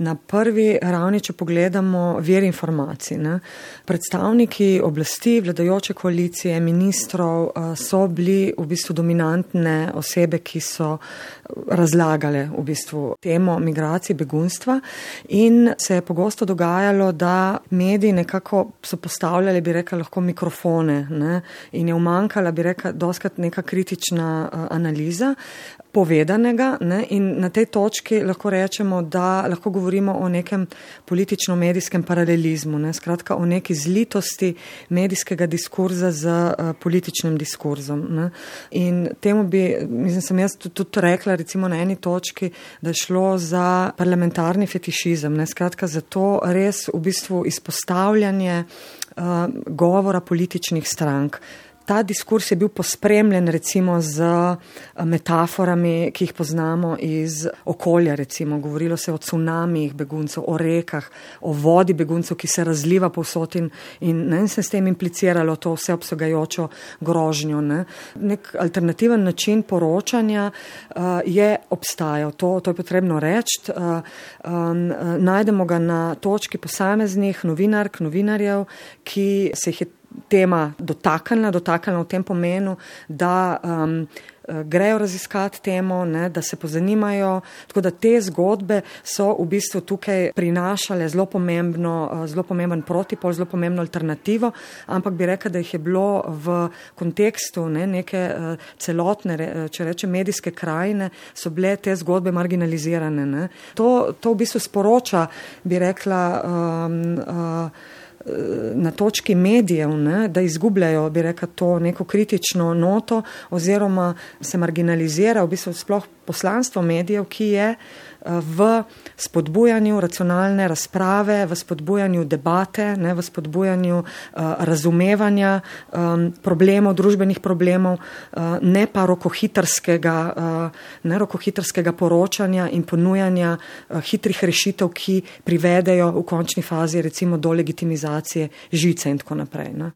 Na prvi ravni, če pogledamo vir informacij, ne, predstavniki oblasti, vladajoče koalicije, ministrov so bili v bistvu dominantne osebe, ki so razlagale v bistvu temo migracij, begunstva. In se je pogosto dogajalo, da mediji nekako so postavljali, bi rekla, lahko mikrofone ne, in je umankala, bi rekla, doskrat neka kritična analiza povedanega ne, in na tej točki lahko rečemo, da lahko govorimo o nekem politično-medijskem paralelizmu, ne, skratka o neki zlitosti medijskega diskurza z uh, političnim diskurzom. Ne. In temu bi, mislim, sem jaz tudi, tudi rekla recimo na eni točki, da je šlo za parlamentarni fetišizem, ne, skratka za to res v bistvu izpostavljanje uh, govora političnih strank ta diskurs je bil pospremljen recimo z eh, metaforami, ki jih poznamo iz okolja, recimo govorilo se o cunamijih beguncev, o rekah, o vodi beguncev, ki se razliva povsod in, in ne, se s tem impliciralo to vseobsegajočo grožnjo. Ne. Nek alternativen način poročanja uh, je obstajal, to, to je potrebno reči. Uh, um, najdemo ga na točki posameznih novinark, novinarjev, ki se jih je tema dotaknila, dotaknila v tem pomenu, da um, grejo raziskati temo, ne, da se pozanimajo. Tako da te zgodbe so v bistvu tukaj prinašale zelo, pomembno, zelo pomemben protipol, zelo pomembno alternativo, ampak bi rekla, da jih je bilo v kontekstu ne, neke celotne, če reče, medijske krajine, so bile te zgodbe marginalizirane. Ne. To, to v bistvu sporoča, bi rekla, um, uh, na točki medijev, ne, da izgubljajo, bi rekel, to neko kritično noto oziroma se marginalizira v bistvu sploh poslanstvo medijev, ki je v spodbujanju racionalne razprave, v spodbujanju debate, ne, v spodbujanju uh, razumevanja um, problemov, družbenih problemov, uh, ne pa rokohitrskega, uh, ne rokohitrskega poročanja in ponujanja uh, hitrih rešitev, ki privedejo v končni fazi recimo do legitimizacije žice in tako naprej. Ne.